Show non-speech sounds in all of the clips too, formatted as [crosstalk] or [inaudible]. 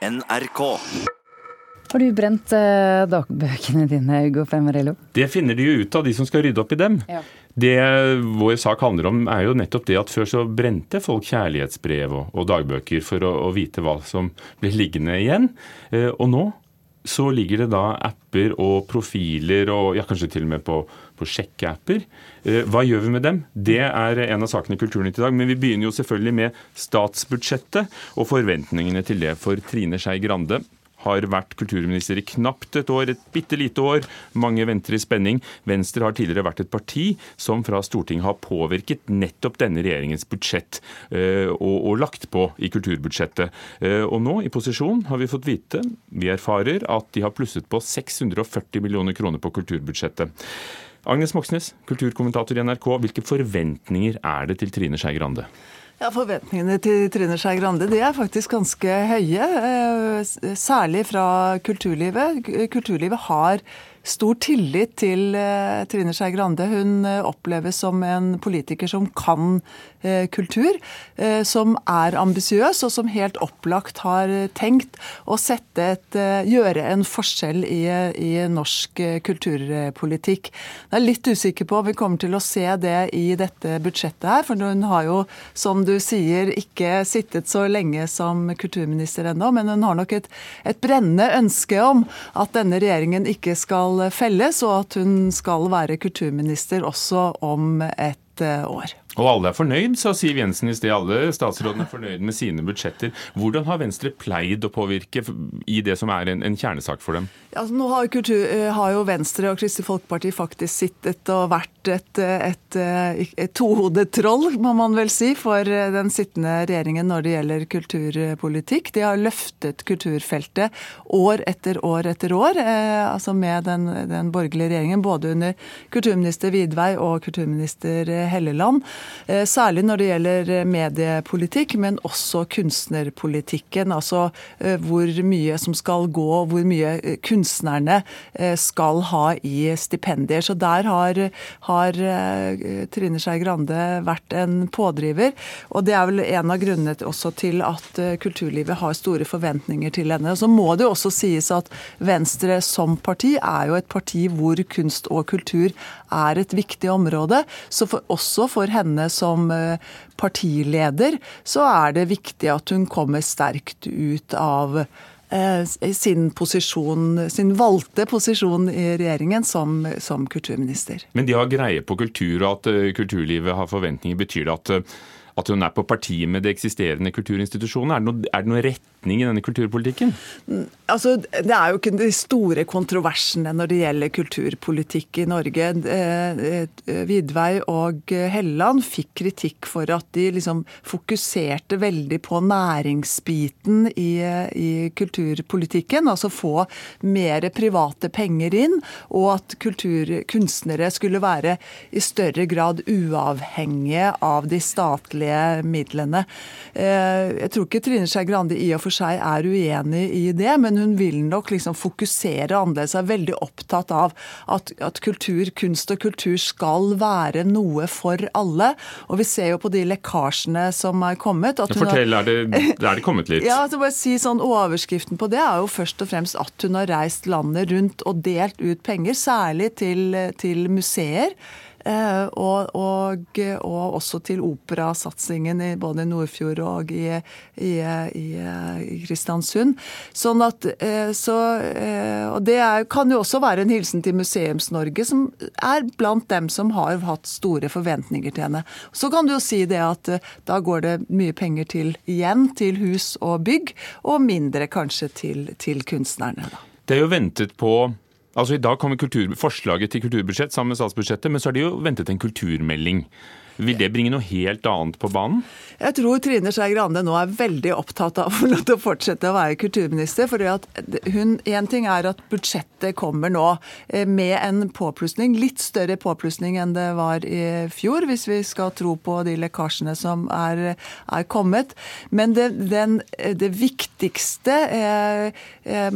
NRK. Har du brent eh, dagbøkene dine, Ugo Femarello? Det finner de jo ut av, de som skal rydde opp i dem. Ja. Det vår sak handler om, er jo nettopp det at før så brente folk kjærlighetsbrev og, og dagbøker for å, å, vite hva som ble liggende igjen. Eh, og nå så ligger det da apper og profiler og ja, kanskje til og med på, på sjekkeapper. Eh, hva gjør vi med dem? Det er en av sakene i Kulturnytt i dag. Men vi begynner jo selvfølgelig med statsbudsjettet og forventningene til det. For Trine Skei Grande har vært kulturminister i knapt et år, et bitte lite år. Mange venter i spenning. Venstre har tidligere vært et parti som fra Stortinget har påvirket nettopp denne regjeringens budsjett eh, og, og lagt på i kulturbudsjettet. Eh, og nå, i posisjon, har vi fått vite, vi erfarer, at de har plusset på 640 millioner kroner på kulturbudsjettet. Agnes Moxnes, kulturkommentator i NRK, hvilke forventninger er det til Trine Skei Grande? Ja, Forventningene til Trine Skei Grande de er faktisk ganske høye. Eh, særlig fra kulturlivet. Kulturlivet har stor tillit til uh, Trine Skei Grande. Hun uh, oppleves som en politiker som kan uh, kultur, som er ambisiøs, og som helt opplagt har tenkt å sette et, gjøre en forskjell i, i norsk kulturpolitikk. Jeg er litt usikker på om vi kommer til å se det i dette budsjettet her, for hun har jo, som du sier, ikke sittet så lenge som kulturminister ennå, men hun har nok et, et brennende ønske om at denne regjeringen ikke skal skal felles, og at hun skal være kulturminister også om et eh, år. Og alle er fornøyd, sa Siv Jensen i sted. Alle statsrådene er fornøyd med sine budsjetter. Hvordan har Venstre pleid å påvirke i det som er en, en kjernesak for dem? Ja, altså, nå har, kultur, eh, har, jo Venstre og Kristelig Folkeparti faktisk sittet og vært et, et, et, et tohodet troll, må man vel si, for den sittende regjeringen når det gjelder kulturpolitikk. De har løftet kulturfeltet år etter år etter år, eh, altså med den, den borgerlige regjeringen, både under kulturminister Vidvei og kulturminister Helleland. Eh, særlig når det gjelder eh, mediepolitikk, men også kunstnerpolitikken. Altså eh, hvor mye som skal gå, hvor mye kunstnerne skal ha i stipendier. Så der har, har Trine Skei Grande vært en pådriver. Og det er vel en av grunnene også til at kulturlivet har store forventninger til henne. Så må det jo også sies at Venstre som parti er jo et parti hvor kunst og kultur er et viktig område. Så for, også for henne henne som eh, partileder, så er det viktig at hun kommer sterkt ut av eh, sin posisjon, sin valgte posisjon i regjeringen som, som kulturminister. Men de har greie på kultur, og at eh, kulturlivet har forventninger. Betyr det at at hun er på parti med de eksisterende kulturinstitusjonene? Er det, noe, er det noen retning i denne kulturpolitikken? Altså, Det er jo ikke de store kontroversene når det gjelder kulturpolitikk i Norge. Eh, eh, Vidvei og Helleland fikk kritikk for at de liksom fokuserte veldig på næringsbiten i, i kulturpolitikken. Altså få mer private penger inn, og at kulturkunstnere skulle være i større grad uavhengige av de statlige statlige midlene. Eh, jeg tror ikke Trine Skei Grande i og for seg er uenig i det, men hun vil nok liksom fokusere annerledes. Er veldig opptatt av at, at kultur, kunst og kultur skal være noe for alle. Og vi ser jo på de lekkasjene som er kommet. Fortell, har, er, det, er det kommet litt? [laughs] ja, så bare si sånn Overskriften på det er jo først og fremst at hun har reist landet rundt og delt ut penger, særlig til, til museer. Eh, og, og, og, også til operasatsingen i både Nordfjord og i, i, i, i Kristiansund. Sånn at, eh, så, eh, og det er, kan jo også være en hilsen til Museums-Norge, som er blant dem som har hatt store forventninger til henne. Så kan du jo si det at da går det mye penger til igjen til hus og bygg, og mindre kanskje til, til kunstnerne. Da. Det er jo ventet på Altså I dag kommer forslaget til kulturbudsjett sammen med statsbudsjettet, men så har de jo ventet en kulturmelding. Vil det bringe noe helt annet på banen? Jeg tror Trine Skei Grande nå er veldig opptatt av [laughs] å fortsette å være kulturminister. For én ting er at budsjettet kommer nå eh, med en påplussing, litt større påplussing enn det var i fjor, hvis vi skal tro på de lekkasjene som er, er kommet. Men det, den, det viktigste eh, eh,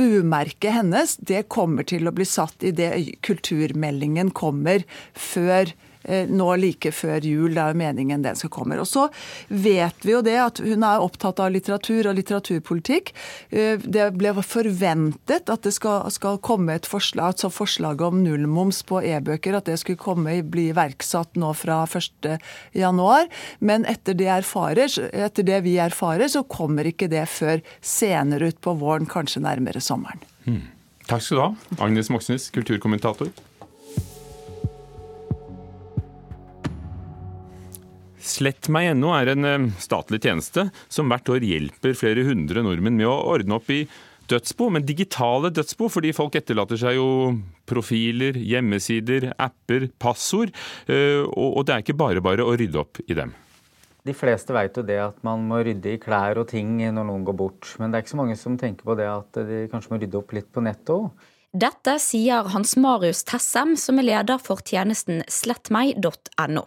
bumerket hennes, det kommer til å bli satt i det kulturmeldingen kommer før eh, nå like før jul. Det er jo meningen den skal komme. Og så vet vi jo det at hun er opptatt av litteratur og litteraturpolitikk. Eh, det ble forventet at det skal, skal komme et forslag, altså forslaget om nullmoms på e-bøker, at det skulle komme, bli iverksatt nå fra 1.1. Men etter det, erfarer, etter det vi erfarer, så kommer ikke det før senere ut på våren, kanskje nærmere sommeren. Hmm. Takk skal du ha, Agnes Moxnes, kulturkommentator. Slettmeg.no er en eh, statlig tjeneste som hvert år hjelper flere hundre nordmenn med å ordne opp i dødsbo, men digitale dødsbo, fordi folk etterlater seg jo profiler, hjemmesider, apper, passord, eh, og det er ikke bare bare å rydde opp i dem. De fleste vet jo det at man må rydde i klær og ting når noen går bort, men det er ikke så mange som tenker på det at de kanskje må rydde opp litt på nettet òg. Dette sier Hans Marius Tessem, som er leder for tjenesten slettmeg.no.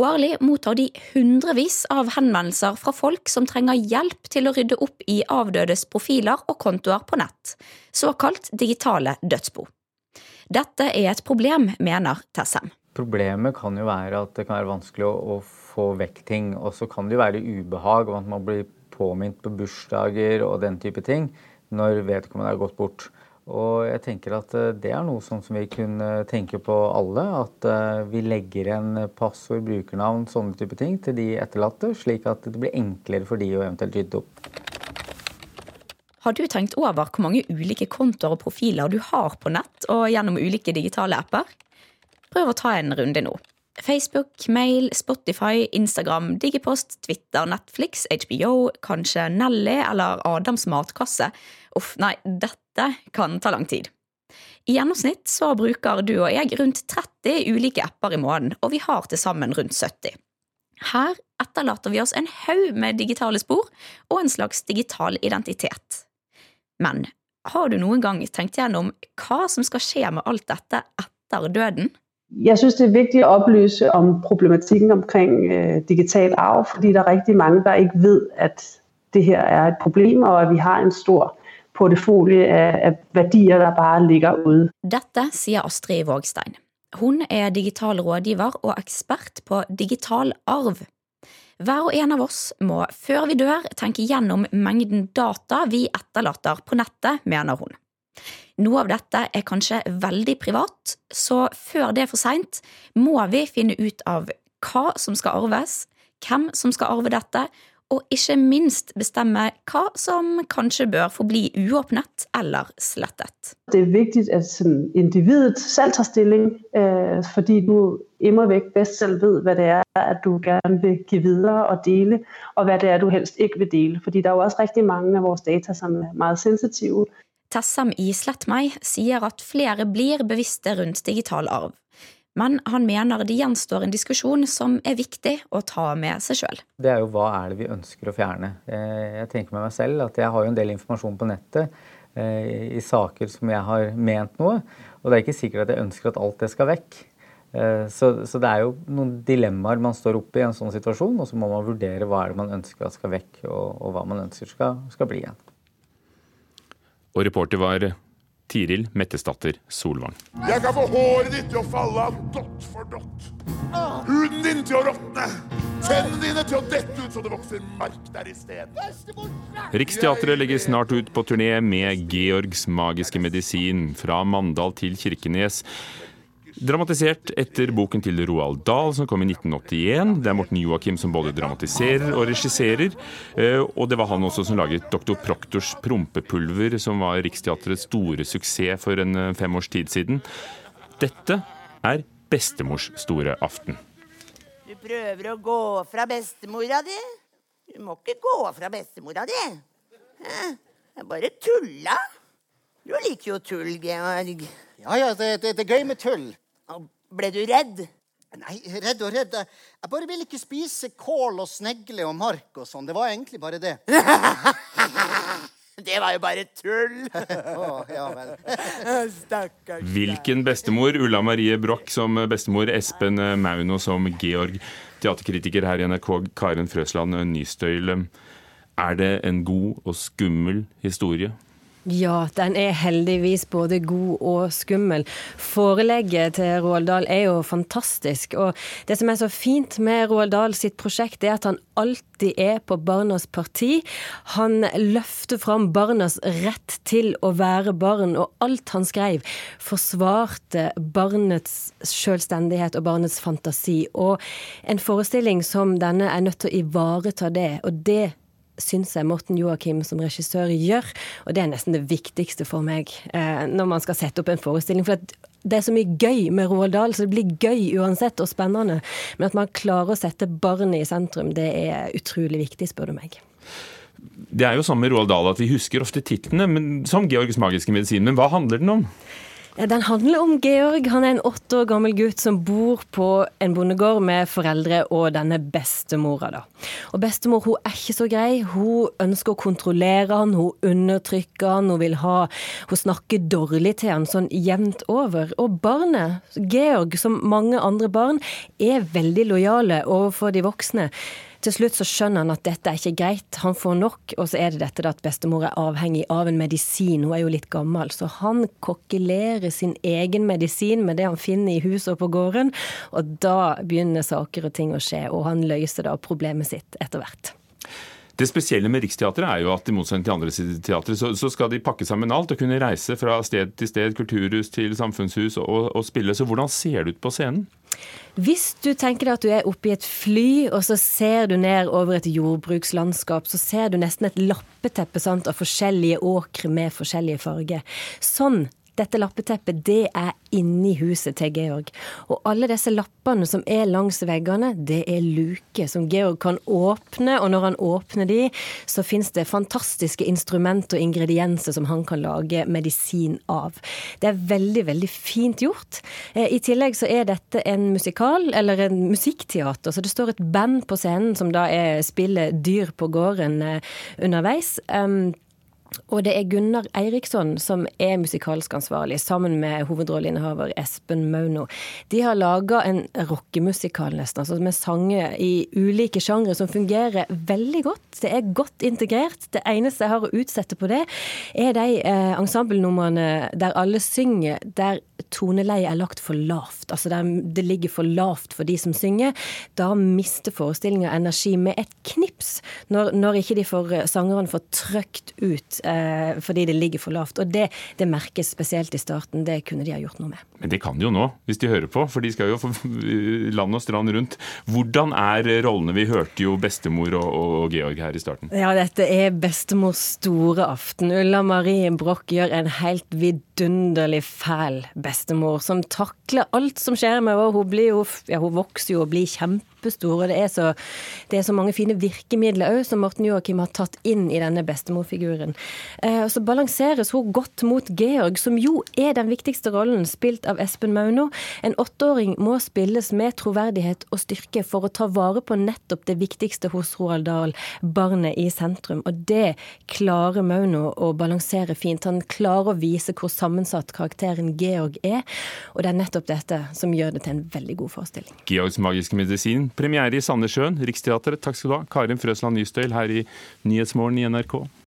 Årlig mottar de hundrevis av henvendelser fra folk som trenger hjelp til å rydde opp i avdødes profiler og kontoer på nett, såkalt digitale dødsbo. Dette er et problem, mener Tessem. Problemet kan jo være at det kan være vanskelig å, få vekk ting. Og så kan det jo være ubehag om at man blir påminnet på bursdager og den type ting når vedkommende er gått bort. Og jeg tenker at eh, det er noe som vi kunne tenke på alle. At eh, vi legger igjen passord, brukernavn, sånne type ting til de etterlatte, slik at det blir enklere for de å eventuelt rydde opp. Har du tenkt over hvor mange ulike kontoer og profiler du har på nett og gjennom ulike digitale apper? Prøv å ta en runde nå. Facebook, mail, Spotify, Instagram, Digipost, Twitter, Netflix, HBO, kanskje Nelly eller Adams matkasse. Uff, nei, dette kan ta lang tid. I gjennomsnitt så bruker du og jeg rundt 30 ulike apper i måneden, og vi har til sammen rundt 70. Her etterlater vi oss en haug med digitale spor og en slags digital identitet. Men har du noen gang tenkt gjennom hva som skal skje med alt dette etter døden? Jeg synes det er viktig å opplyse om problematikken omkring øh, digital arv, fordi det er riktig mange der ikke vet at det her er et problem, og at vi har en stor portefølje av verdier der bare ligger ute. Dette sier Astrid Vågstein. Hun er digital rådgiver og ekspert på digital arv. Hver og en av oss må før vi dør tenke gjennom mengden data vi etterlater på nettet, mener hun. Noe av dette er kanskje veldig privat, så før det er for seint, må vi finne ut av hva som skal arves, hvem som skal arve dette, og ikke minst bestemme hva som kanskje bør forbli uåpnet eller slettet. Det er viktig at individet selv tar stilling, øh, fordi du immer vekk best selv vet hva det er at du gjerne vil gi videre og dele, og hva det er du helst ikke vil dele. Fordi det er jo også riktig mange av våre data som er veldig sensitive. Tessam i Slettmeg sier at flere blir bevisste rundt digital arv. Men han mener det gjenstår en diskusjon som er viktig å ta med seg sjøl. Det er jo hva er det vi ønsker å fjerne. Eh, jeg tenker med meg selv at jeg har jo en del informasjon på nettet eh, i saker som jeg har ment noe. Og det er ikke sikkert at jeg ønsker at alt det skal vekk. Eh, så, så det er jo noen dilemmaer man står oppe i en sånn situasjon, og så må man vurdere hva er det man ønsker at skal vekk, og, og hva man ønsker skal, skal bli igjen. Og reporter var Tiril Mettesdatter Solvang. Jeg kan få håret ditt til å falle av dott for dott. Huden din til å råtne. Tennene dine til å dette ut så det vokser mark der i stedet. Riksteatret legger snart ut på turné med Georgs magiske medisin fra Mandal til Kirkenes. Dramatisert etter boken til Roald Dahl som kom i 1981. Det er Morten Joakim som både dramatiserer og regisserer. Eh, og det var han også som laget Dr. Proktors prompepulver, som var Riksteatrets store suksess for en eh, fem års tid siden. Dette er bestemors store aften. Du prøver å gå fra bestemora di. Du må ikke gå fra bestemora di. Jeg bare tulla. Du liker jo tull, Georg. Ja ja, det, det, det er gøy med tull. Ble du redd? Nei, redd og redd. Jeg bare ville ikke spise kål og snegle og mark og sånn. Det var egentlig bare det. [laughs] det var jo bare tull. [laughs] oh, ja [laughs] Stakkars. Hvilken bestemor? Ulla Marie Broch som bestemor, Espen Mauno som Georg. Teaterkritiker her i NRK, Karen Frøsland Nystøyl. Er det en god og skummel historie? Ja, den er heldigvis både god og skummel. Forelegget til Roald Dahl er jo fantastisk. Og det som er så fint med Roald Dahl sitt prosjekt, er at han alltid er på barnas parti. Han løfter fram barnas rett til å være barn, og alt han skrev forsvarte barnets selvstendighet og barnets fantasi. Og en forestilling som denne er nødt til å ivareta det, og det syns jeg Morten Joakim som regissør gjør. Og det er nesten det viktigste for meg eh, når man skal sette opp en forestilling. For det er så mye gøy med Roald Dahl, så det blir gøy uansett, og spennende. Men at man klarer å sette barnet i sentrum, det er utrolig viktig, spør du meg. Det er jo sånn med Roald Dahl at vi husker ofte titlene, som 'Georgs magiske medisin'. Men hva handler den om? Den handler om Georg. Han er en åtte år gammel gutt som bor på en bondegård med foreldre og denne bestemora. da. Og Bestemor hun er ikke så grei. Hun ønsker å kontrollere han, hun undertrykker han, hun vil ha Hun snakker dårlig til han sånn jevnt over. Og barnet, Georg, som mange andre barn, er veldig lojale overfor de voksne. Til slutt så skjønner han at dette er ikke greit, han får nok. Og så er det dette at bestemor er avhengig av en medisin, hun er jo litt gammel. Så han kokkelerer sin egen medisin med det han finner i huset og på gården. Og da begynner saker og ting å skje, og han løser da problemet sitt etter hvert. Det spesielle med Riksteatret er jo at i motsetning til andre teatre, så, så, skal de pakke sammen alt og kunne reise fra sted til sted, kulturhus til samfunnshus og, og spille. Så hvordan ser det ut på scenen? Hvis du tenker deg at du er oppe i et fly, og så ser du ned over et jordbrukslandskap, så ser du nesten et lappeteppe sant, av forskjellige åkre med forskjellige farger. Sånn dette lappeteppet det er inni huset til Georg. Og alle disse lappene som er langs veggene, det er luker som Georg kan åpne. Og når han åpner de, så fins det fantastiske instrumenter og ingredienser som han kan lage medisin av. Det er veldig, veldig fint gjort. Eh, I tillegg så er dette en musikal, eller en musikkteater. Så det står et band på scenen som da er, spiller Dyr på gården eh, underveis. Og det er Gunnar Eiriksson som er musikalsk ansvarlig, sammen med hovedrolleinnehaver Espen Mauno. De har laga en rockemusikal, nesten, altså med sanger i ulike sjangre som fungerer veldig godt. Det er godt integrert. Det eneste jeg har å utsette på det, er de eh, ensemblenumrene der alle synger, der toneleiet er lagt for lavt. Altså der det ligger for lavt for de som synger. Da mister forestillinga energi med et knips, når, når ikke de får, eh, sangerne får trøkt ut eh, fordi det ligger for lavt. Og det, det, merkes spesielt i starten. Det kunne de ha gjort noe med. Men det kan de jo nå, hvis de hører på, for de skal jo få [laughs] land og strand rundt. Hvordan er rollene? Vi hørte jo bestemor og, og Georg her i starten. Ja, dette er bestemors store aften. Ulla Marie Broch gjør en helt vidunderlig fæl bestemor, som takler alt som skjer med henne. Hun, blir jo, ja, hun vokser jo og blir kjempe kjempestor. Og det er så, det er så mange fine virkemidler òg som Morten Joakim har tatt inn i denne bestemorfiguren. Eh, så balanseres hun godt mot Georg, som jo er den viktigste rollen, spilt av Espen Mauno. En åtteåring må spilles med troverdighet og styrke for å ta vare på nettopp det viktigste hos Roald Dahl, barnet i sentrum. Og det klarer Mauno å balansere fint. Han klarer å vise hvor sammensatt karakteren Georg er, og det er nettopp dette som gjør det til en veldig god forestilling. Georgs magiske medisin Premiere i Sandnessjøen, Riksteatret. Takk skal du ha. Karin Frøsland Nystøyl her i Nyhetsmorgen i NRK.